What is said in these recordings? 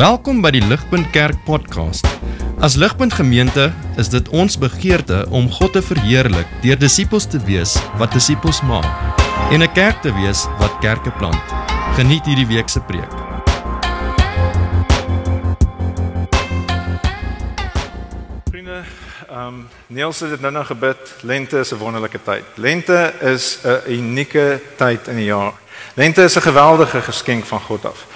Welkom by die Ligpunt Kerk podcast. As Ligpunt Gemeente is dit ons begeerte om God te verheerlik deur disippels te wees wat disippels maak en 'n kerk te wees wat kerke plant. Geniet hierdie week se preek. Vriende, ehm um, Niels het dit nou nou gebid. Lente is 'n wonderlike tyd. Lente is 'n unieke tyd in die jaar. Lente is 'n geweldige geskenk van God af.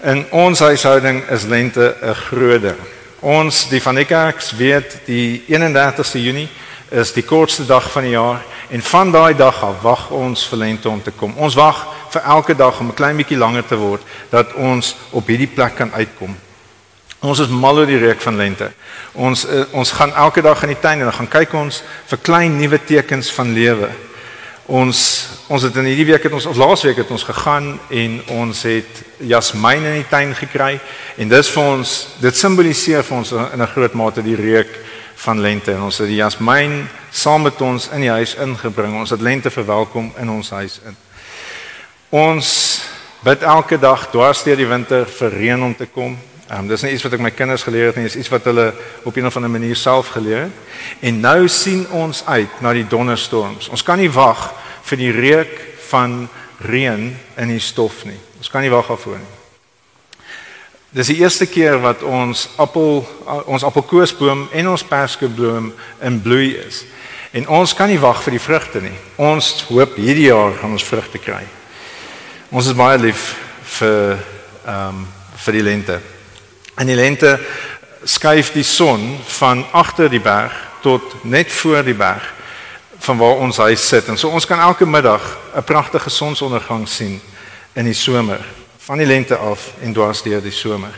In ons huishouding is lente 'n groot ding. Ons die van die kerks weet die 31ste Junie is die kortste dag van die jaar en van daai dag af wag ons vir lente om te kom. Ons wag vir elke dag om 'n klein bietjie langer te word dat ons op hierdie plek kan uitkom. Ons is mal oor die reuk van lente. Ons uh, ons gaan elke dag in die tuin en gaan kyk ons vir klein nuwe tekens van lewe. Ons ons het in hierdie week het ons of laasweek het ons gegaan en ons het jasmiin in die tuin gekry en dis vir ons dit simboliseer vir ons in 'n groot mate die reuk van lente en ons het die jasmiin saam met ons in die huis ingebring. Ons het lente verwelkom in ons huis in. Ons bid elke dag dwars deur die winter vir reën om te kom. Ehm um, dis nie iets wat ek my kinders geleer het nie, dis iets wat hulle op 'n of ander manier self geleer het. En nou sien ons uit na die donderstorms. Ons kan nie wag vir die reuk van reën in die stof nie. Ons kan nie wag daarvoor nie. Dis die eerste keer wat ons appel ons appelkoesboom en ons perskeboom in bloei is. En ons kan nie wag vir die vrugte nie. Ons hoop hierdie jaar gaan ons vrugte kry. Ons is baie lief vir ehm um, vir die lente. In die lente skuif die son van agter die berg tot net voor die berg van waar ons huis sit. En so ons kan elke middag 'n pragtige sonsondergang sien in die somer, van die lente af en dwars deur die somer.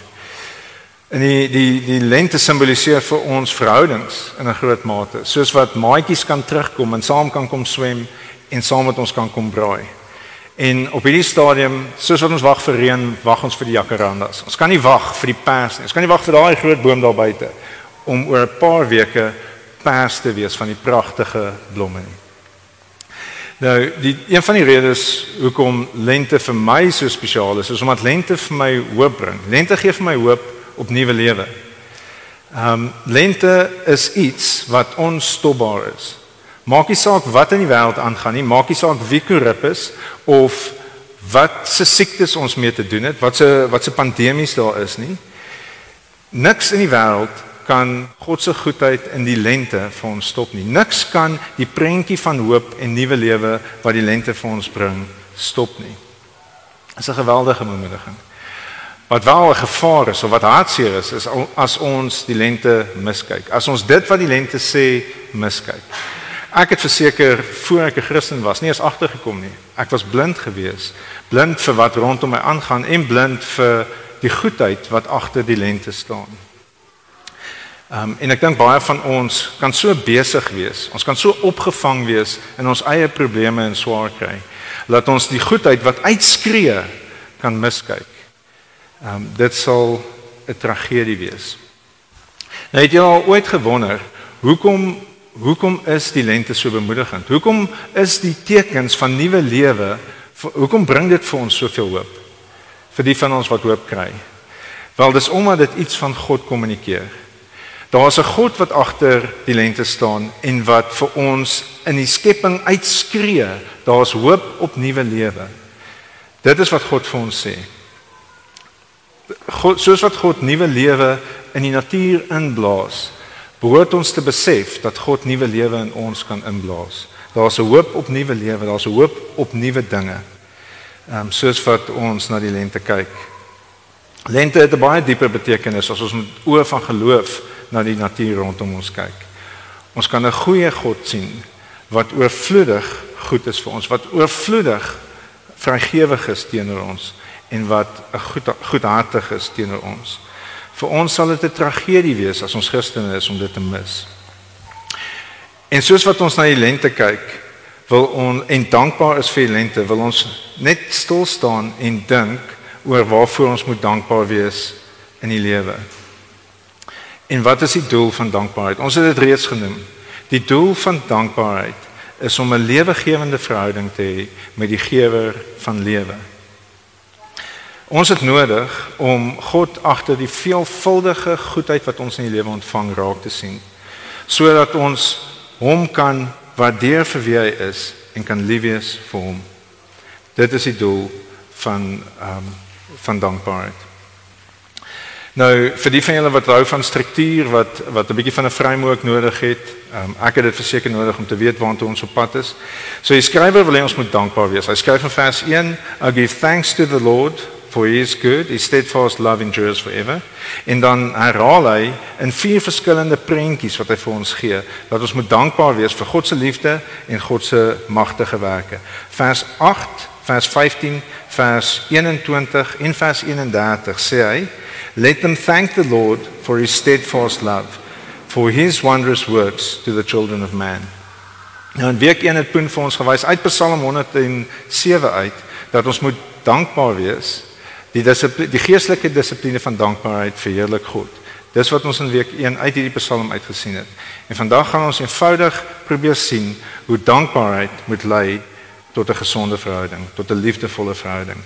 En die die die lente simboliseer vir ons verhoudings in 'n groot mate, soos wat maatjies kan terugkom en saam kan kom swem en saam met ons kan kom braai. En op hierdie stadium, soos wat ons wag vir reën, wag ons vir die jacarandas. Ons kan nie wag vir die pers nie. Ons kan nie wag vir daai groot boom daar buite om oor 'n paar weke pers te wees van die pragtige blomme nie. Nou, die een van die redes hoekom lente vir my so spesiaal is, is omdat lente vir my hoop bring. Lente gee vir my hoop op nuwe lewe. Ehm um, lente is iets wat onstopbaar is. Maak nie saak wat in die wêreld aangaan nie, maak nie saak wie korrup is of wat se siektes ons mee te doen het, wat se wat se pandemies daar is nie. Niks in die wêreld kan God se goedheid in die lente vir ons stop nie. Niks kan die prentjie van hoop en nuwe lewe wat die lente vir ons bring stop nie. Dit is 'n geweldige bemoediging. Wat wel 'n gevaar is of wat hartseer is, is as ons die lente miskyk. As ons dit wat die lente sê miskyk. Ek het verseker voor ek 'n Christen was, nie eens agtergekom nie. Ek was blind geweest, blind vir wat rondom my aangaan en blind vir die goedheid wat agter die lente staan. Um, en ek dink baie van ons kan so besig wees. Ons kan so opgevang wees in ons eie probleme en swaar kry. Laat ons die goedheid wat uitskree kan miskyk. Um, dit sal 'n tragedie wees. Nou het jy al ooit gewonder hoekom hoekom is die lente so bemoedigend? Hoekom is die tekens van nuwe lewe hoekom bring dit vir ons soveel hoop? Vir die van ons wat hoop kry. Wel dis omdat dit iets van God kommunikeer. Daar's 'n God wat agter die lente staan en wat vir ons in die skepping uitskree, daar's hoop op nuwe lewe. Dit is wat God vir ons sê. God soos wat God nuwe lewe in die natuur inblaas, behoort ons te besef dat God nuwe lewe in ons kan inblaas. Daar's 'n hoop op nuwe lewe, daar's 'n hoop op nuwe dinge. Ehm um, soos wat ons na die lente kyk. Lente het 'n baie dieper betekenis as ons met oë van geloof na die natuur rondom ons kyk. Ons kan 'n goeie God sien wat oorvloedig goed is vir ons, wat oorvloedig vrygewig is teenoor ons en wat 'n goed goedhartig is teenoor ons. Vir ons sal dit 'n tragedie wees as ons Christene is om dit te mis. En soos wat ons na die lente kyk, wil ons en dankbaar is vir die lente, wil ons net stil staan en dink oor waarvoor ons moet dankbaar wees in die lewe. En wat is die doel van dankbaarheid? Ons het dit reeds genoem. Die doel van dankbaarheid is om 'n lewegewende verhouding te hê met die gewer van lewe. Ons het nodig om God agter die veelvuldige goedheid wat ons in die lewe ontvang raak te sien sodat ons hom kan waardeer vir wie hy is en kan lief wees vir hom. Dit is die doel van ehm um, van dankbaarheid. Nou vir die van julle wat hou van struktuur wat wat 'n bietjie van 'n framework nodig het, um, ek het dit verseker nodig om te weet waartoe ons op pad is. So die skrywer wil hê ons moet dankbaar wees. Hy skryf in vers 1, I give thanks to the Lord for he is good, his steadfast love endures forever. En dan herhaal hy in vier verskillende prentjies wat hy vir ons gee, dat ons moet dankbaar wees vir God se liefde en God se magtige werke. Vers 8, vers 15, vers 21 en vers 31 sê hy Let them thank the Lord for his steadfast love, for his wondrous works to the children of man. Nou in week 1 het Poen vir ons gewys uit Psalm 107 uit dat ons moet dankbaar wees. Die die geestelike dissipline van dankbaarheid verheerlik God. Dis wat ons in week 1 uit hierdie Psalm uitgesien het. En vandag gaan ons eenvoudig probeer sien hoe dankbaarheid moet lei tot 'n gesonde verhouding, tot 'n liefdevolle verhouding.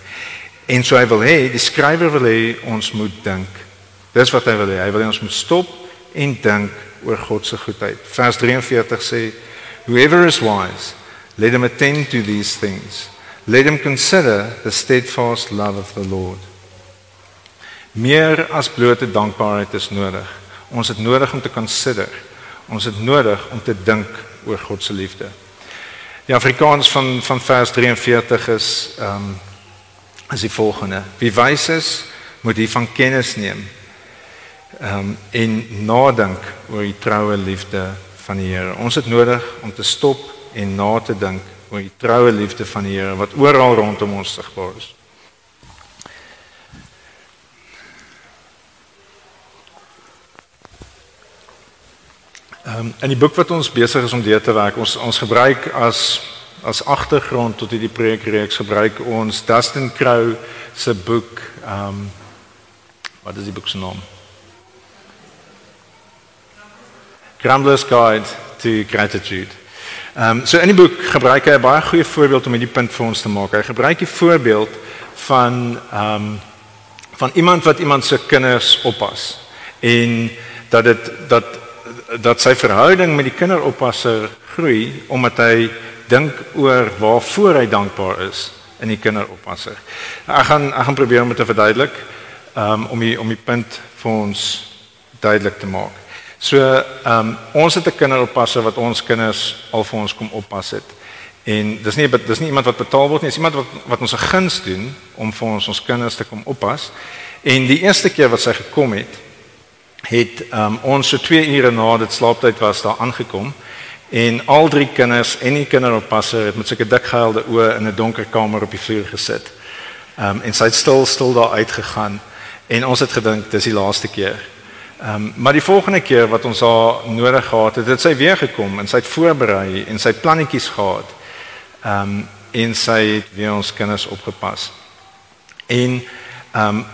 En so hy wil hê, die skrywer wil hê ons moet dink. Dis wat hy wil hê. Hy wil hê ons moet stop en dink oor God se goedheid. Vers 43 sê whoever is wise, let him attend to these things. Let him consider the steadfast love of the Lord. Meer as blote dankbaarheid is nodig. Ons het nodig om te consider. Ons het nodig om te dink oor God se liefde. Die Afrikaans van van vers 43 is ehm um, is die volgende: Wie wys is, moet hiervan kennis neem. Ehm um, en nadink oor die troue liefde van die Here. Ons het nodig om te stop en na te dink oor die troue liefde van die Here wat oral rondom ons sigbaar is. Ehm um, in die boek wat ons besig is om deur te werk, ons ons gebruik as as agtergrond tot hierdie preekreeks gebruik ons Dustin Crow se boek um wat is die boek se naam? Grumbler's Guide to Gratitude. Um so in die boek gebruik hy 'n baie goeie voorbeeld om hierdie punt vir ons te maak. Hy gebruik die voorbeeld van um van iemand wat iemand se kinders oppas en dat dit dat dat sy verhouding met die kinderoppasser groei omdat hy dink oor waarvoor hy dankbaar is in die kinderoppasser. Ek gaan ek gaan probeer om dit te verduidelik um, om die, om die punt vir ons duidelik te maak. So, um, ons het 'n kinderoppasser wat ons kinders al vir ons kom oppas het. En dis nie dis nie iemand wat betaal word nie, dis iemand wat wat ons 'n guns doen om vir ons ons kinders te kom oppas. En die eerste keer wat sy gekom het, het um, ons so 2 ure na dit slaaptyd was daar aangekom. En al drie kinders en die kinderoppasser het met sulke dik gehuilde oë in 'n donker kamer op die vloer gesit. Ehm um, en sy het stil stil daar uitgegaan en ons het gedink dis die laaste keer. Ehm um, maar die volgende keer wat ons haar nodig gehad het, het sy weer gekom en sy het voorberei en sy plannetjies gehad. Ehm um, en sy het weer ons kinders opgepas. En ehm um,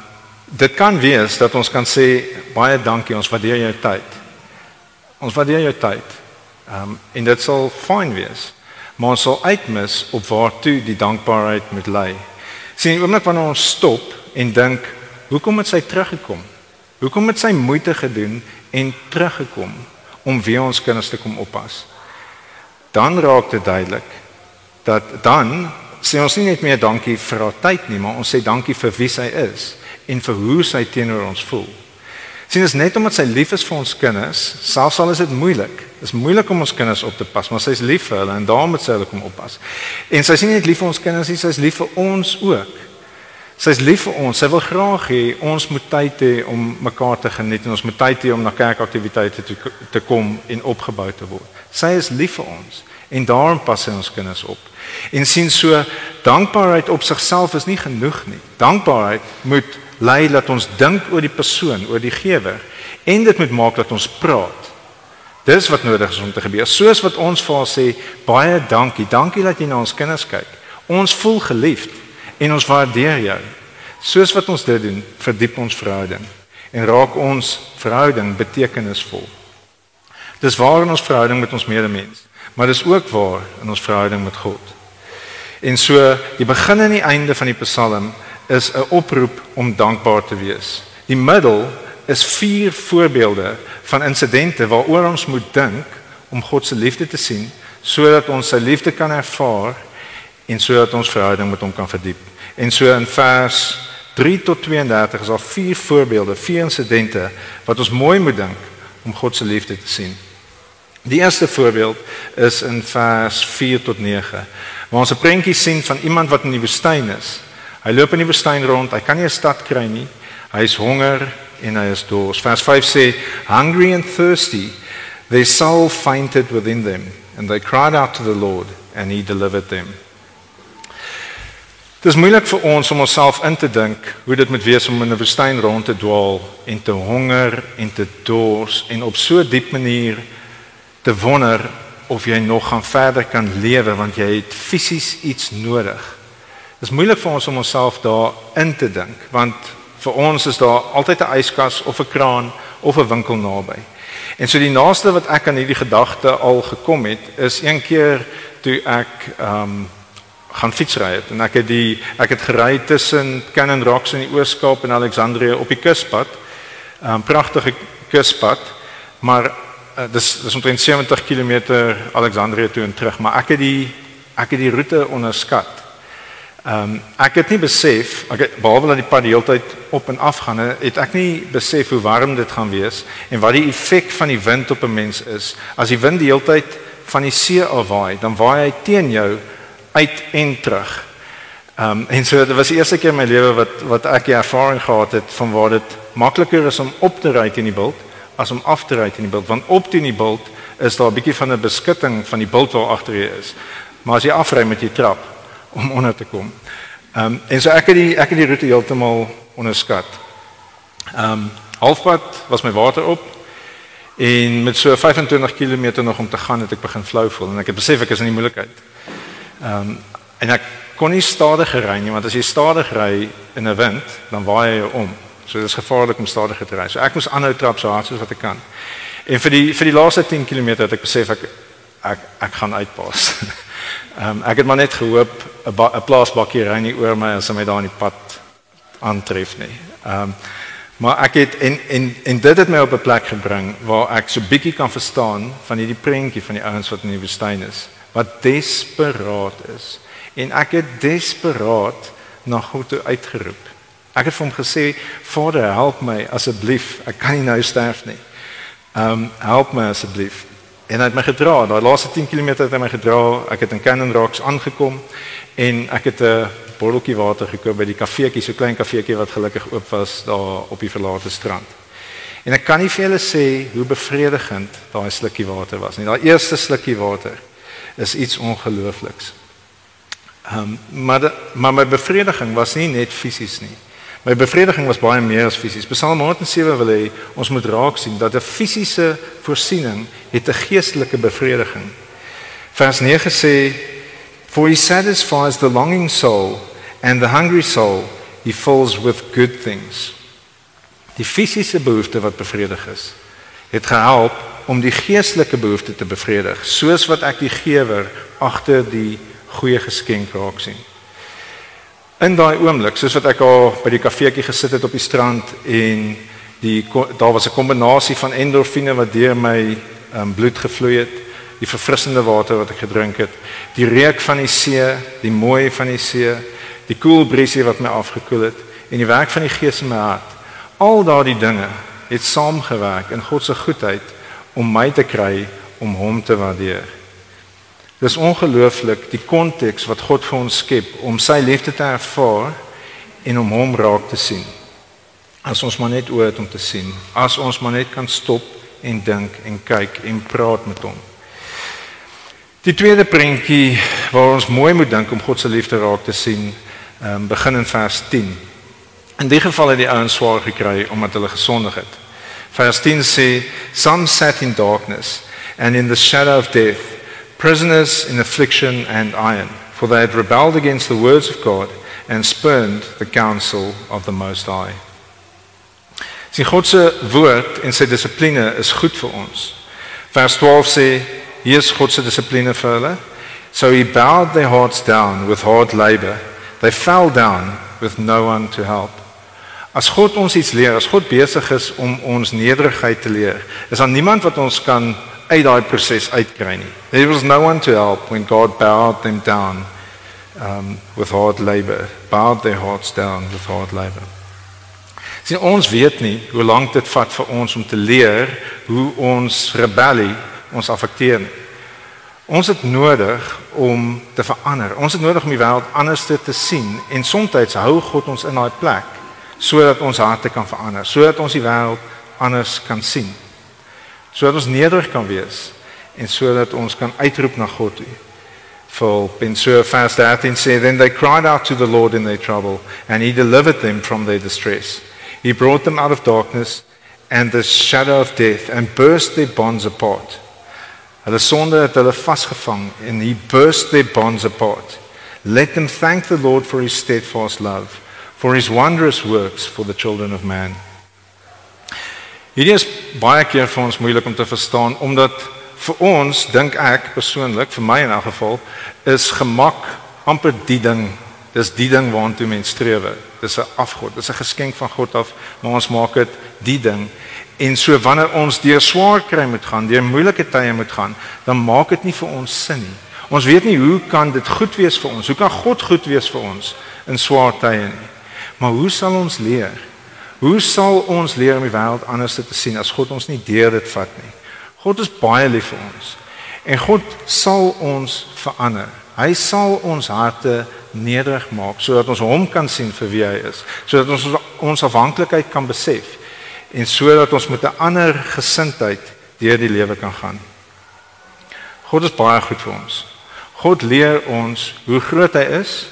dit kan wees dat ons kan sê baie dankie, ons waardeer jou tyd. Ons waardeer jou tyd. Ehm um, en dit sal fyn wees. Maar ons sal uitmis op waartoe die dankbaarheid moet lei. Sien, oomblik wanneer ons stop en dink, hoekom het sy teruggekom? Hoekom het sy moeite gedoen en teruggekom om weer ons kinders te kom oppas? Dan raak dit duidelik dat dan sê ons nie net meer dankie vir haar tyd nie, maar ons sê dankie vir wie sy is en vir hoe sy teenoor ons voel. Sien, is net omdat sy lief is vir ons kinders, selfs al is dit moeilik. Dit is moeilik om ons kinders op te pas, maar sy is lief vir hulle en daarom moet sy hulle kom oppas. En sy is nie net lief vir ons kinders nie, sy is lief vir ons ook. Sy is lief vir ons. Sy wil graag hê ons moet tyd hê om mekaar te geniet en ons moet tyd hê om na kerkaktiwiteite te, te kom en opgebou te word. Sy is lief vir ons en daarom pas sy ons kinders op. En sien so, dankbaarheid op sigself is nie genoeg nie. Dankbaarheid moet lei dat ons dink oor die persoon, oor die gewer en dit moet maak dat ons praat. Dis wat nodig is om te gebeur. Soos wat ons vir haar sê, baie dankie. Dankie dat jy na ons kinders kyk. Ons voel geliefd en ons waardeer jou. Soos wat ons dit doen, verdiep ons verhouding en raak ons verhouding betekenisvol. Dis waar in ons verhouding met ons medemens, maar dis ook waar in ons verhouding met God. En so, die begin en die einde van die Psalm is 'n oproep om dankbaar te wees. Die middel is vier voorbeelde van insidente waaroor ons moet dink om God se liefde te sien sodat ons sy liefde kan ervaar en sodat ons verhouding met hom kan verdiep. En so in vers 3 tot 32 is daar vier voorbeelde, vier insidente wat ons mooi moet dink om God se liefde te sien. Die eerste voorbeeld is in vers 4 tot 9 waar ons 'n prentjie sien van iemand wat in die woestyn is. Hy loop in die woestyn rond, hy kan nie 'n stad kry nie. Hy is honger en hy is dors. Vers 5 sê, "Hungry and thirsty, their soul fainted within them, and they cried out to the Lord, and he delivered them." Dit is moeilik vir ons om onsself in te dink hoe dit moet wees om in 'n woestyn rond te dwaal en te honger en te dors en op so 'n diep manier te wonder of jy nog gaan verder kan lewe want jy het fisies iets nodig. Dit is moeilik vir ons om onsself daar in te dink want vir ons is daar altyd 'n yskas of 'n kraan of 'n winkel naby. En so die naaste wat ek aan hierdie gedagte al gekom het is een keer toe ek ehm um, gaan fietsry het en ek het die ek het gery tussen Cannon Rocks in die Oos-Kaap en Alexandrië op die kuspad. 'n um, Pragtige kuspad, maar uh, dis dis omtrent 70 km Alexandrië toe en terug, maar ek het die ek het die roete onderskat. Ehm um, ek het nie besef, ek het, behalwe dat die pad die hele tyd op en af gaan, het ek nie besef hoe warm dit gaan wees en wat die effek van die wind op 'n mens is. As die wind die hele tyd van die see af waai, dan waai hy teen jou uit en terug. Ehm um, en so dit was die eerste keer in my lewe wat wat ek die ervaring gehad het van waar dit makliker is om op te ry teen die bult as om af te ry in die bult want op teen die bult is daar 'n bietjie van 'n beskutting van die bult waar agter jy is. Maar as jy afry met jy trap om onder te kom. Ehm um, en so ek het die ek het die roete heeltemal onderskat. Ehm um, halfpad was my water op en met so 25 km nog om te gaan het ek begin flou voel en ek het besef ek is in die moeilikheid. Ehm um, en ek kon nie stadig ry nie want as jy stadig ry in 'n wind dan waai jy om. So dit is gevaarlik om stadiger te ry. So ek moes aanhou trap so hard soos wat ek kan. En vir die vir die laaste 10 km het ek besef ek ek ek gaan uitpas. Ehm um, ek het maar net gehoop 'n plaasbakkie ry nie oor my as hy my daar in die pad aantref nie. Ehm um, maar ek het en en en dit het my op 'n plek gebring waar ek so bietjie kan verstaan van hierdie prentjie van die ouens wat in die woestyn is wat desperaat is. En ek het desperaat na God uitgeroep. Ek het vir hom gesê, "Vader, help my asseblief. Ek kan nie nou sterf nie. Ehm um, help my asseblief." En hy het my gedra. Daai laaste 10 km het hy my gedra. Ek het in Cannon Rocks aangekom en ek het 'n botteltjie water gekoop by die kafeetjie, so klein kafeetjie wat gelukkig oop was daar op die verlate strand. En ek kan nie vir julle sê hoe bevredigend daai slukkie water was nie. Daai eerste slukkie water is iets ongeloofliks. Ehm um, maar de, maar my bevrediging was nie net fisies nie. My bevrediging was baie meer as fisies. Psalm 107 wil hê ons moet raak sien dat 'n fisiese voorsiening het 'n geestelike bevrediging. Vers 9 sê for he satisfies the longing soul and the hungry soul he fills with good things. Die fisiese behoefte wat bevredig is, het gehelp om die geestelike behoefte te bevredig, soos wat ek die gewer agter die goeie geskenk raak sien. In daai oomblik, soos wat ek al by die kafeetjie gesit het op die strand en die daar was 'n kombinasie van endorfine wat deur my um, bloed gevloei het, die verfrissende water wat ek gedrink het, die reuk van die see, die mooi van die see, die koel briesie wat my afgekoel het en die werk van die Gees in my hart. Al daardie dinge het saamgewerk in God se goedheid om my te kry om hom te waardeer. Dis ongelooflik die konteks wat God vir ons skep om sy liefde te ervaar en om hom raak te sien. As ons maar net oor het om te sien, as ons maar net kan stop en dink en kyk en praat met hom. Die tweede prentjie waar ons mooi moet dink om God se liefde raak te sien, um, begin in vers 10. In die geval het die ouens swaar gekry omdat hulle gesondig het. 10 sê some sat in darkness and in the shadow of death prisoners in affliction and iron, for they had rebelled against the words of God and spurned the counsel of the Most High. Sien God se woord en sy dissipline is goed vir ons. Vers 12 sê hier is God se dissipline vir hulle. So he bowed their hearts down with hard labor. They fell down with no one to help. As God ons iets leer, as God besig is om ons nederigheid te leer, is daar niemand wat ons kan uit daai proses uitkry nie. There was no one to help when God bowed them down um with hard labor, bowed their hearts down with hard labor. Sien ons weet nie hoe lank dit vat vir ons om te leer hoe ons rebellie ons affekteer nie. Ons het nodig om te verander. Ons het nodig om die wêreld anders te sien en soms hou God ons in daai plek sodat ons harte kan verander, sodat ons die wêreld anders kan sien. Sodat ons nederig kan wees en sodat ons kan uitroep na God toe. For in so vers 13 sê then they cried out to the Lord in their trouble and he delivered them from their distress. He brought them out of darkness and the shadow of death and burst their bonds apart. Hulle sonde het hulle vasgevang and he burst their bonds apart. Let them thank the Lord for his steadfast love, for his wondrous works for the children of man. Hierdie is baie keer vir ons moeilik om te verstaan omdat vir ons dink ek persoonlik vir my in elk geval is gemak amper die ding. Dis die ding waartoe mens streef dis 'n afgod dis 'n geskenk van God af maar ons maak dit die ding. En so wanneer ons deur swaar kry moet gaan deur moeilike tye moet gaan dan maak dit nie vir ons sin nie. Ons weet nie hoe kan dit goed wees vir ons hoe kan God goed wees vir ons in swaar tye nie maar hoe sal ons leer hoe sal ons leer om die wêreld anders te sien as God ons nie deur dit vat nie God is baie lief vir ons. En God sal ons verander. Hy sal ons harte nederig maak sodat ons hom kan sien vir wie hy is, sodat ons ons afhanklikheid kan besef en sodat ons met 'n ander gesindheid deur die lewe kan gaan. God is baie goed vir ons. God leer ons hoe groot hy is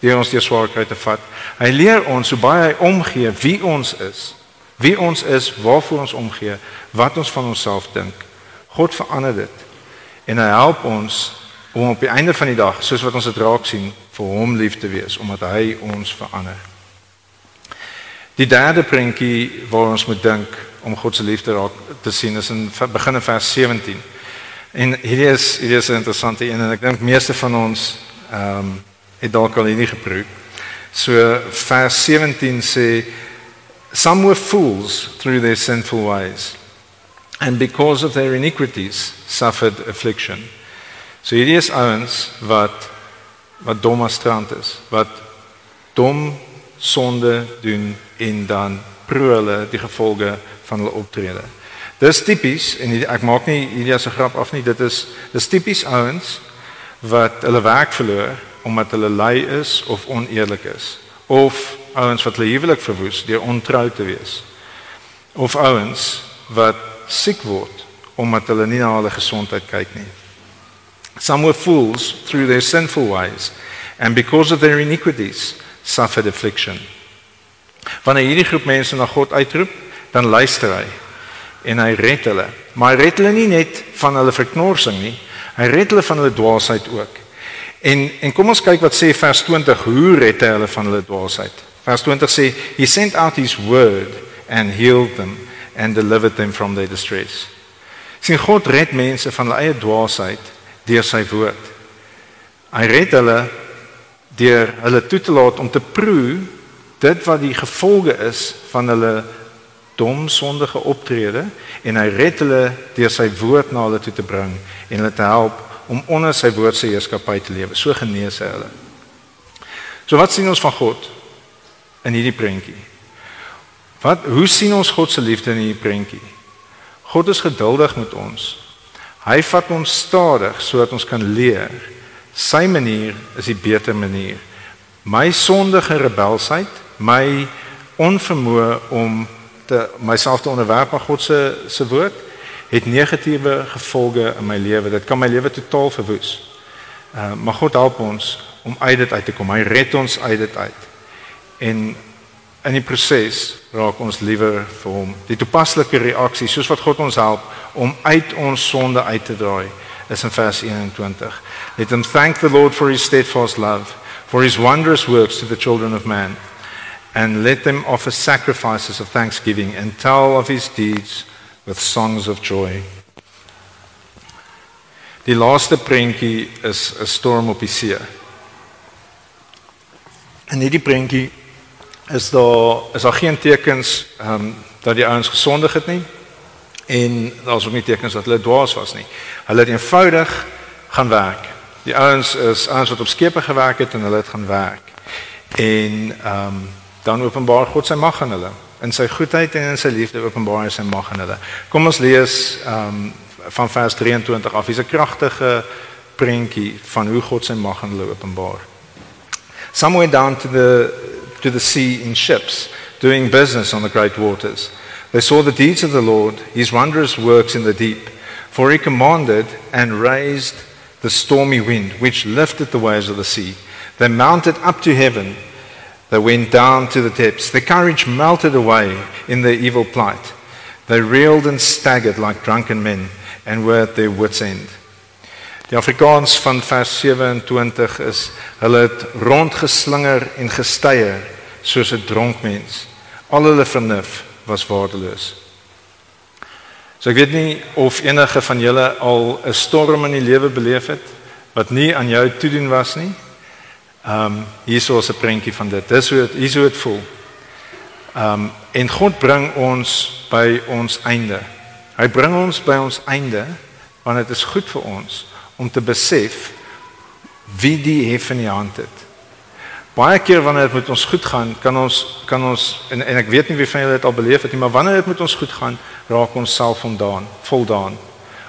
deur ons deur swaarkry te vat. Hy leer ons hoe baie hy omgee wie ons is wie ons is, waarvoor ons omgee, wat ons van onsself dink. God verander dit. En hy help ons om op die einde van die dag, soos wat ons dit raak sien, vir hom lief te wees omdat hy ons verander. Die derde prentjie waar ons moet dink om God se liefde raak te sien is in begin in vers 17. En hierdie is hierdie is 'n interessante een en ek dink meeste van ons ehm um, het dalk al hierdie geproe. So vers 17 sê Some were fools through their sinful ways, and because of their iniquities suffered affliction. So hierdie is ouens wat wat dom strand is, wat dom sonde doen en dan proe hulle die gevolge van hulle optrede. Dis tipies en ek maak nie hierdie as 'n grap af nie, dit is dis tipies ouens wat hulle werk verloor omdat hulle lui is of oneerlik is of ouens wat hulle huwelik verwoes deur ontrou te wees. Of ouens wat siek word omdat hulle nie na hulle gesondheid kyk nie. Some were fools through their sinful ways and because of their iniquities suffered affliction. Wanneer hierdie groep mense na God uitroep, dan luister hy en hy red hulle. Maar hy red hulle nie net van hulle verknorsing nie, hy red hulle van hulle dwaasheid ook. En en kom ons kyk wat sê vers 20, hoe red hy hulle van hulle dwaasheid? Vers 20 sê he sent out his word and healed them and delivered them from their distress. Sien God red mense van hulle eie dwaasheid deur sy woord. Hy red hulle deur hulle toe te laat om te proe dit wat die gevolge is van hulle dom sondige optrede en hy red hulle deur sy woord na hulle toe te bring en hulle te help om onder sy woord se heerskappy te lewe. So genees hy hulle. So wat sien ons van God? in hierdie prentjie. Wat hoe sien ons God se liefde in hierdie prentjie? God is geduldig met ons. Hy vat ons stadig sodat ons kan leer. Sy manier is die beter manier. My sondige rebelsheid, my onvermoë om te myself te onderwerp aan God se se woord het negatiewe gevolge in my lewe. Dit kan my lewe totaal verwoes. Uh, maar God help ons om uit dit uit te kom. Hy red ons uit dit uit. En in die proses raak ons liewer vir hom. Die toepaslike reaksie soos wat God ons help om uit ons sonde uit te draai is in vers 21. Let them thank the Lord for his steadfast love, for his wondrous works to the children of man, and let them offer sacrifices of thanksgiving and tell of his deeds with songs of joy. Die laaste prentjie is 'n storm op die see. In hierdie prentjie is daar is daar geen tekens ehm um, dat die ouens gesondig het nie en daar's ook nie tekens dat hulle dwaas was nie. Hulle het eenvoudig gaan werk. Die ouens is ouens wat op skepe gewerk het en hulle het gaan werk. En ehm um, dan openbaar God sy mag aan hulle. In sy goedheid en in sy liefde openbaar sy mag aan hulle. Kom ons lees ehm um, van vers 23 af. Dis 'n kragtige prentjie van hoe God sy mag aan hulle openbaar. Some went down to the to the sea in ships, doing business on the great waters. They saw the deeds of the Lord, his wondrous works in the deep. For he commanded and raised the stormy wind, which lifted the waves of the sea. They mounted up to heaven. They went down to the depths. Their courage melted away in their evil plight. They reeled and staggered like drunken men and were at their wits' end. Die Afrikaans van vers 27 is hulle het rondgeslinger en gestyer soos 'n dronk mens. Al hulle vernuf was waardeloos. So ek weet nie of enige van julle al 'n storm in die lewe beleef het wat nie aan jou toedoen was nie. Ehm um, hierso is 'n prentjie van dit. Dis hoe dit hierso dit voel. Ehm um, en God bring ons by ons einde. Hy bring ons by ons einde want dit is goed vir ons om te besef wie die hef in die hand het. Baie keer wanneer dit met ons goed gaan, kan ons kan ons en, en ek weet nie wie van julle dit al beleef het nie, maar wanneer dit met ons goed gaan, raak ons self voldaan, voldaan.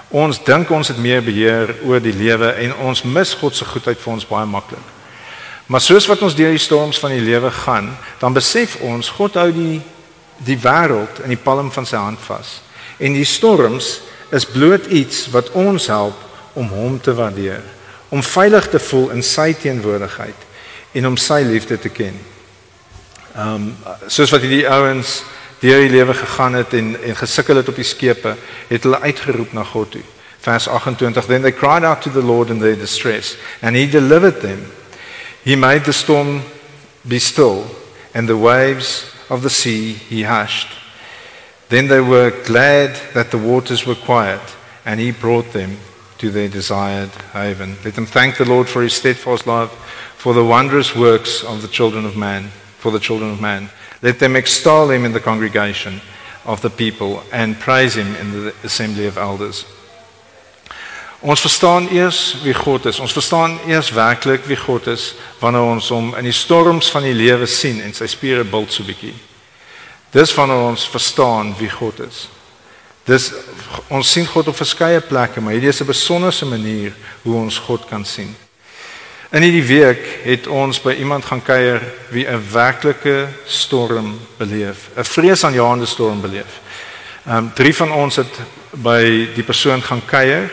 Ons dink ons het meer beheer oor die lewe en ons mis God se goedheid vir ons baie maklik. Maar soos wat ons deur die storms van die lewe gaan, dan besef ons God hou die die wêreld in die palm van sy hand vas. En die storms is bloot iets wat ons help om hom te waardeer, om veilig te voel in sy teenwoordigheid en om sy liefde te ken. Ehm um, soos wat hierdie ouens deur die lewe gegaan het en en gesukkel het op die skepe, het hulle uitgeroep na God toe. Vers 28 Then they cried out to the Lord in their distress and he delivered them. He made the storm be still and the waves of the sea he hushed. Then they were glad that the waters were quiet and he brought them to their desired haven. Let them thank the Lord for his steadfast love, for the wondrous works of the children of man, for the children of man. Let them extol him in the congregation of the people and praise him in the assembly of elders. Ons verstaan eers wie God is. Ons verstaan eers werklik wie God is wanneer ons hom in die storms van die lewe sien en sy spiere bult so bietjie. Dis wanneer ons verstaan wie God is. Dis ons sien God op verskeie plekke, maar hierdie is 'n besonderse manier hoe ons God kan sien. In hierdie week het ons by iemand gaan kuier wie 'n werklike storm beleef, 'n vreesaanjaende storm beleef. Ehm um, drie van ons het by die persoon gaan kuier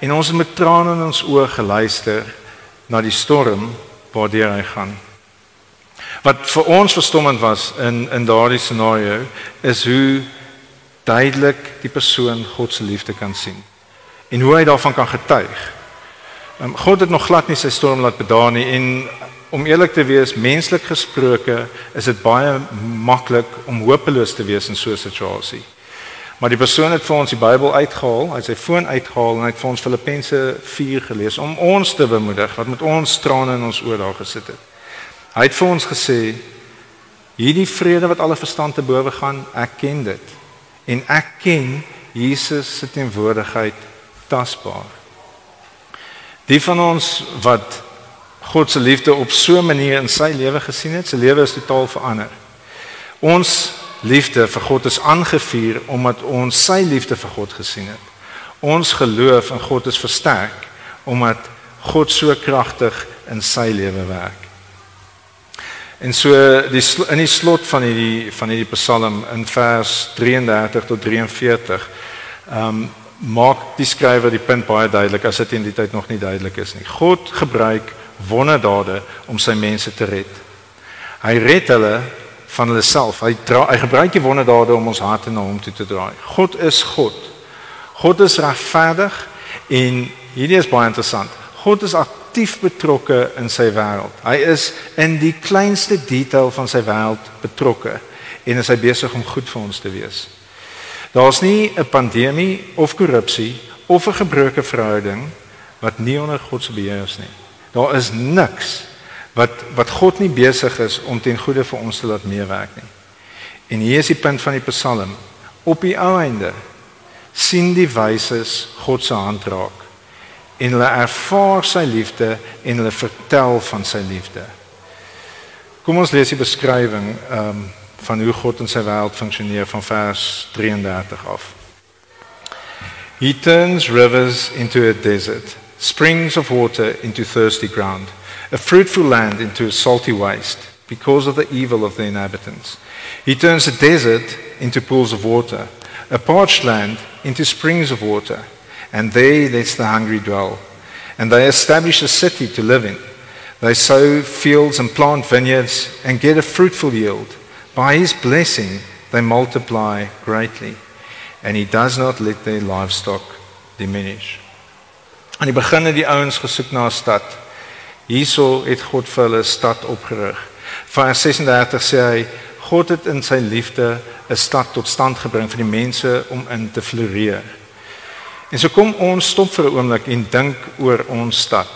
en ons het met trane in ons oë geluister na die storm waardeur hy gaan. Wat vir ons verstommend was in in daardie scenario is hoe duidelik die persoon God se liefde kan sien en hoe hy daarvan kan getuig. Um, God het nog glad nie sy storm laat bedaar nie en om eerlik te wees, menslik gesproke, is dit baie maklik om hopeloos te wees in so 'n situasie. Maar die persoon het vir ons die Bybel uitgehaal, hy het sy foon uitgehaal en hy het vir ons Filippense 4 gelees om ons te bemoedig wat met ons trane in ons oë daar gesit het. Hy het vir ons gesê hierdie vrede wat alle verstand te bowe gaan, ek ken dit en ek ken Jesus se teenwoordigheid tasbaar. Die van ons wat God se liefde op so 'n manier in sy lewe gesien het, sy lewe is totaal verander. Ons liefde vir God is aangevuur omdat ons sy liefde vir God gesien het. Ons geloof in God is versterk omdat God so kragtig in sy lewe werk. En so die in die slot van hierdie van hierdie Psalm in vers 33 tot 43 ehm um, maak die skrywer die punt baie duidelik as dit in die tyd nog nie duidelik is nie. God gebruik wonderdade om sy mense te red. Hy red hulle van hulle self. Hy dra, hy gebruik die wonderdade om ons harte na hom toe te draai. God is God. God is regverdig en hierdie is baie interessant. God is aktief betrokke in sy wêreld. Hy is in die kleinste detail van sy wêreld betrokke en is hy besig om goed vir ons te wees. Daar's nie 'n pandemie of korrupsie of 'n gebroke verhouding wat nie onder God se beheer is nie. Daar is niks wat wat God nie besig is om ten goeie vir ons te laat meewerk nie. En hier is die punt van die Psalm. Op die ou einde sien die wyses God se hand raak en hulle ervaar sy liefde en hulle vertel van sy liefde. Kom ons lees die beskrywing ehm um, van hoe God in sy wêreld funksioneer van vers 33 af. He turns rivers into a desert, springs of water into thirsty ground, a fruitful land into a salty waste because of the evil of the inhabitants. He turns a desert into pools of water, a parched land into springs of water, and there lets the hungry dwell. And they establish a city to live in. They sow fields and plant vineyards and get a fruitful yield. By his blessing, they multiply greatly, and he does not let their livestock diminish. Aan die begin het die ouens gesoek na 'n stad. Hierso het God vir hulle 'n stad opgerig. Vers 36 sê hy God het in sy liefde 'n stad tot stand gebring vir die mense om in te floreer. En so kom ons stop vir 'n oomblik en dink oor ons stad.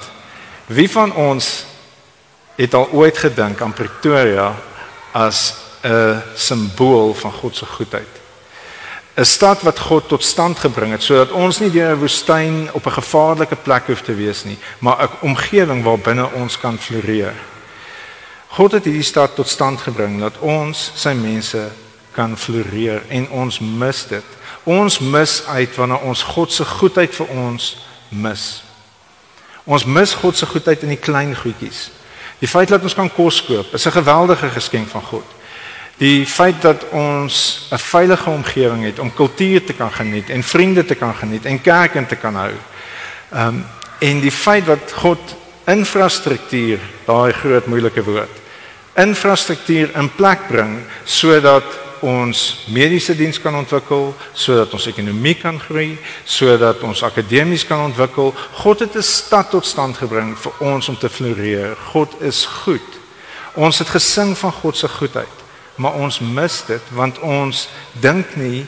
Wie van ons het al ooit gedink aan Pretoria as 'n simbool van God se goedheid? 'n Stad wat God tot stand gebring het sodat ons nie deur 'n woestyn op 'n gevaarlike plek hoef te wees nie, maar 'n omgewing waar binne ons kan floreer. God het hierdie stad tot stand gebring dat ons sy mense kan floreer en ons mis dit. Ons mis uit wanneer ons God se goedheid vir ons mis. Ons mis God se goedheid in die klein goedjies. Die feit dat ons kan kos koop, is 'n geweldige geskenk van God. Die feit dat ons 'n veilige omgewing het om kultuur te kan geniet en vriende te kan geniet en kerk in te kan hou. Ehm um, en die feit dat God infrastruktuur, daai groot moeilike woord, infrastruktuur in plek bring sodat ons mediese diens kan ontwikkel, sodat ons ekonomie kan groei, sodat ons akademies kan ontwikkel. God het 'n stad tot stand gebring vir ons om te floreer. God is goed. Ons het gesing van God se goedheid, maar ons mis dit want ons dink nie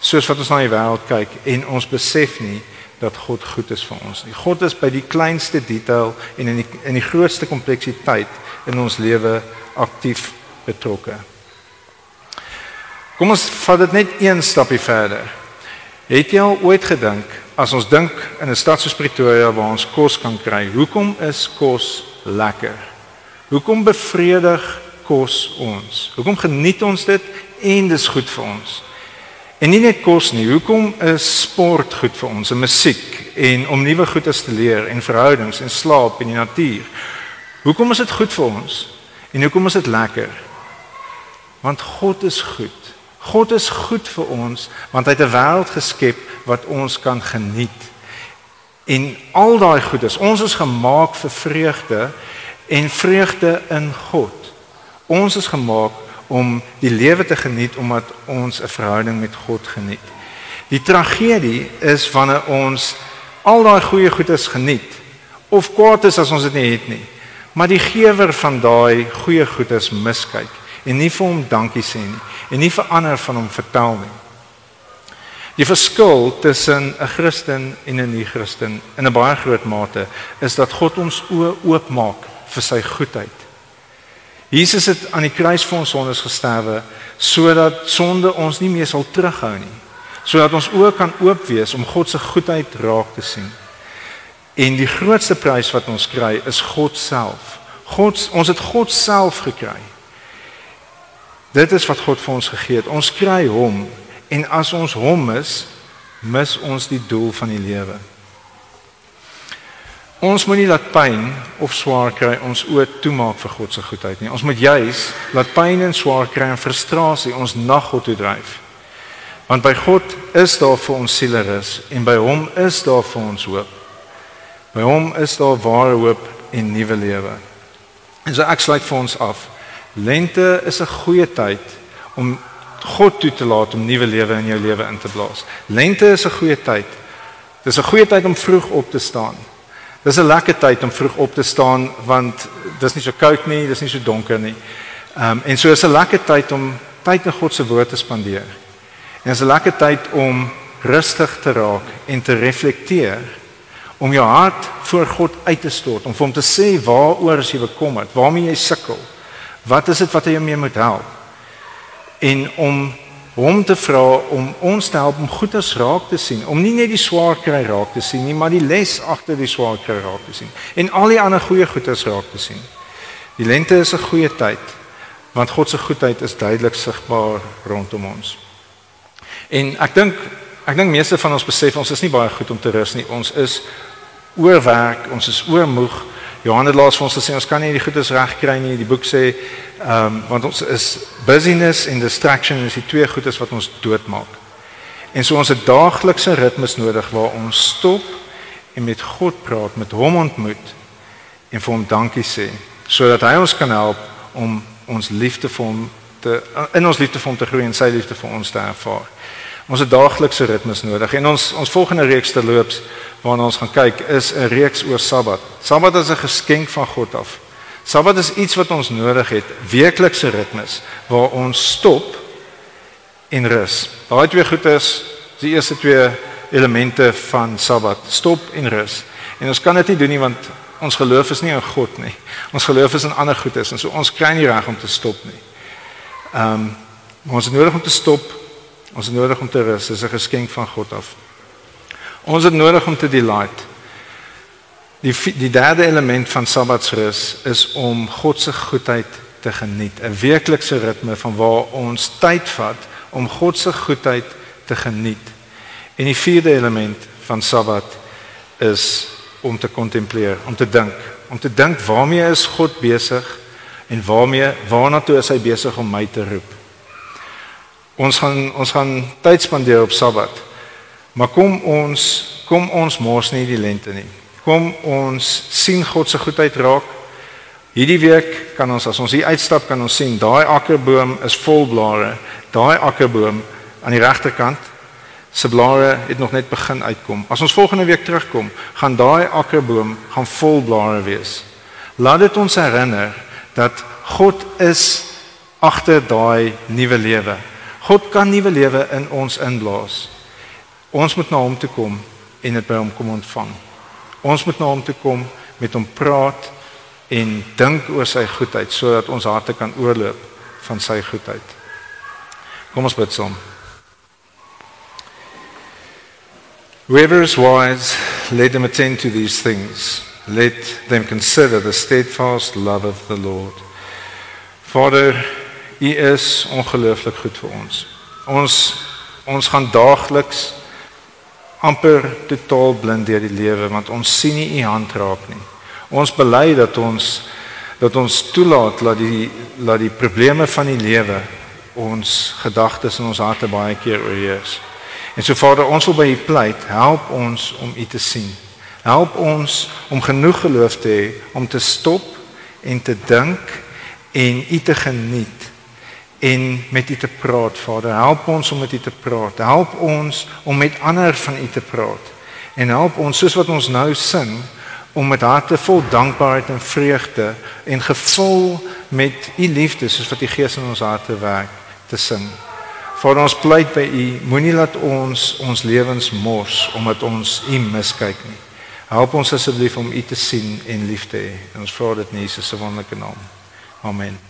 soos wat ons na die wêreld kyk en ons besef nie dat God goed is vir ons nie. God is by die kleinste detail en in die in die grootste kompleksiteit in ons lewe aktief betrokke. Kom ons vat dit net een stapie verder. Het jy al ooit gedink as ons dink in 'n stad soos Pretoria waar ons kos kan kry, hoekom is kos lekker? Hoekom bevredig kos ons? Hoekom geniet ons dit en dis goed vir ons? En nie net kos nie, hoekom is sport goed vir ons, en musiek en om nuwe goedes te leer en verhoudings en slaap en die natuur? Hoekom is dit goed vir ons? En hoekom is dit lekker? Want God is goed. God is goed vir ons want hy het 'n wêreld geskep wat ons kan geniet. En al daai goedes, ons is gemaak vir vreugde en vreugde in God. Ons is gemaak om die lewe te geniet omdat ons 'n verhouding met God geniet. Die tragedie is wanneer ons al daai goeie goedes geniet of kwaad is as ons dit nie het nie. Maar die gewer van daai goeie goedes miskyk en nie vir hom dankie sê nie en nie vir ander van hom vertel nie. Die verskil tussen 'n Christen en 'n nie-Christen in 'n baie groot mate is dat God ons oë oopmaak vir sy goedheid. Jesus het aan die kruis vir ons sondes gesterwe sodat sonde ons nie meer sal terughou nie. Sodat ons oë kan oop wees om God se goedheid raak te sien. En die grootste prys wat ons kry is God self. God ons het God self gekry. Dit is wat God vir ons gegee het. Ons kry hom en as ons hom mis, mis ons die doel van die lewe. Ons moet nie laat pyn of swaar kry ons oë toemaak vir God se goedheid nie. Ons moet juis laat pyn en swaar kry en frustrasie ons na God toe dryf. Want by God is daar vir ons sielerus en by hom is daar vir ons hoop. By hom is daar ware hoop en nuwe lewe. En so ek sluit vir ons af. Lente is 'n goeie tyd om God toe te laat om nuwe lewe in jou lewe in te blaas. Lente is 'n goeie tyd. Dis 'n goeie tyd om vroeg op te staan. Dis 'n lekker tyd om vroeg op te staan want dis nie so koud nie, dis nie so donker nie. Ehm um, en so is 'n lekker tyd om tyd in God se woord te spandeer. En dis 'n lekker tyd om rustig te raak en te reflekteer om jou hart voor God uit te stort, om vir hom te sê waaroor as jy bekommerd, waarmee jy sukkel. Wat is dit wat hy jou mee moet help? En om hom te vra om ons te help om goeders raak te sien, om nie net die swaar kry raak te sien nie, maar die les agter die swaar kry raak te sien en al die ander goeie goeders raak te sien. Die lente is 'n goeie tyd want God se goedheid is duidelik sigbaar rondom ons. En ek dink ek dink meeste van ons besef ons is nie baie goed om te rus nie. Ons is oorwerk, ons is oormoeg. Johan het laas vir ons gesê ons kan nie die goedes reg kry nie. Die boek sê ehm um, want ons is busyness en distraction is die twee goedes wat ons doodmaak. En so ons het daaglikse ritmes nodig waar ons stop en met God praat, met hom ontmoet en vir hom dankie sê sodat hy ons kan help om ons liefde vir hom te in ons liefde vir hom te groei en sy liefde vir ons te ervaar. Ons het daaglikse ritmes nodig en ons ons volgende reeks te loops waarna ons gaan kyk is 'n reeks oor Sabbat. Sabbat is 'n geskenk van God af. Sabbat is iets wat ons nodig het, weeklikse ritmes waar ons stop en rus. Daai twee goed is die eerste twee elemente van Sabbat, stop en rus. En ons kan dit nie doen nie want ons geloof is nie in God nie. Ons geloof is in ander goedes en so ons kry nie reg om te stop nie. Ehm um, ons het nodig om te stop. Ons het nodig om te rus. Dit is 'n geskenk van God af. Ons het nodig om te delight. Die die derde element van Sabbatsrus is om God se goedheid te geniet. 'n Weeklikse ritme van waar ons tyd vat om God se goedheid te geniet. En die vierde element van Sabbat is om te kontempleer, om te dink, om te dink waarmee is God besig en waarmee waarna toe is hy besig om my te roep. Ons gaan ons gaan tyd spandeer op Sabbat. Maar kom ons kom ons mors nie die lente nie. Kom ons sien God se goedheid raak. Hierdie week kan ons as ons hier uitstap kan ons sien daai akkerboom is vol blare. Daai akkerboom aan die regterkant se blare het nog net begin uitkom. As ons volgende week terugkom, gaan daai akkerboom gaan vol blare wees. Laat dit ons herinner dat God is agter daai nuwe lewe. God kan nuwe lewe in ons inblaas. Ons moet na hom toe kom en dit by hom kom ontvang. Ons moet na hom toe kom met hom praat en dink oor sy goedheid sodat ons harte kan oorloop van sy goedheid. Kom ons bid saam. Whoever is wise, let them attend to these things. Let them consider the steadfast love of the Lord. Vader, U is ongelooflik goed vir ons. Ons ons gaan daagliks amper totaal blind deur die lewe want ons sien nie u hand raak nie. Ons bely dat ons dat ons toelaat dat die dat die probleme van die lewe ons gedagtes en ons harte baie keer oorheers. En so Vader, ons wil by u pleit, help ons om u te sien. Help ons om genoeg geloof te hê om te stop en te dink en u te geniet en met u te praat Vader. Help ons om met u te praat. Help ons om met ander van u te praat. En help ons soos wat ons nou sing om met harte vol dankbaarheid en vreugde en gevul met u liefde soos wat die Gees in ons harte werk te sing. Vader ons pleit by u moenie laat ons ons lewens mors omdat ons u miskyk nie. Help ons asseblief om u te sien en lief te hê. Ons vra dit in Jesus se wonderlike naam. Amen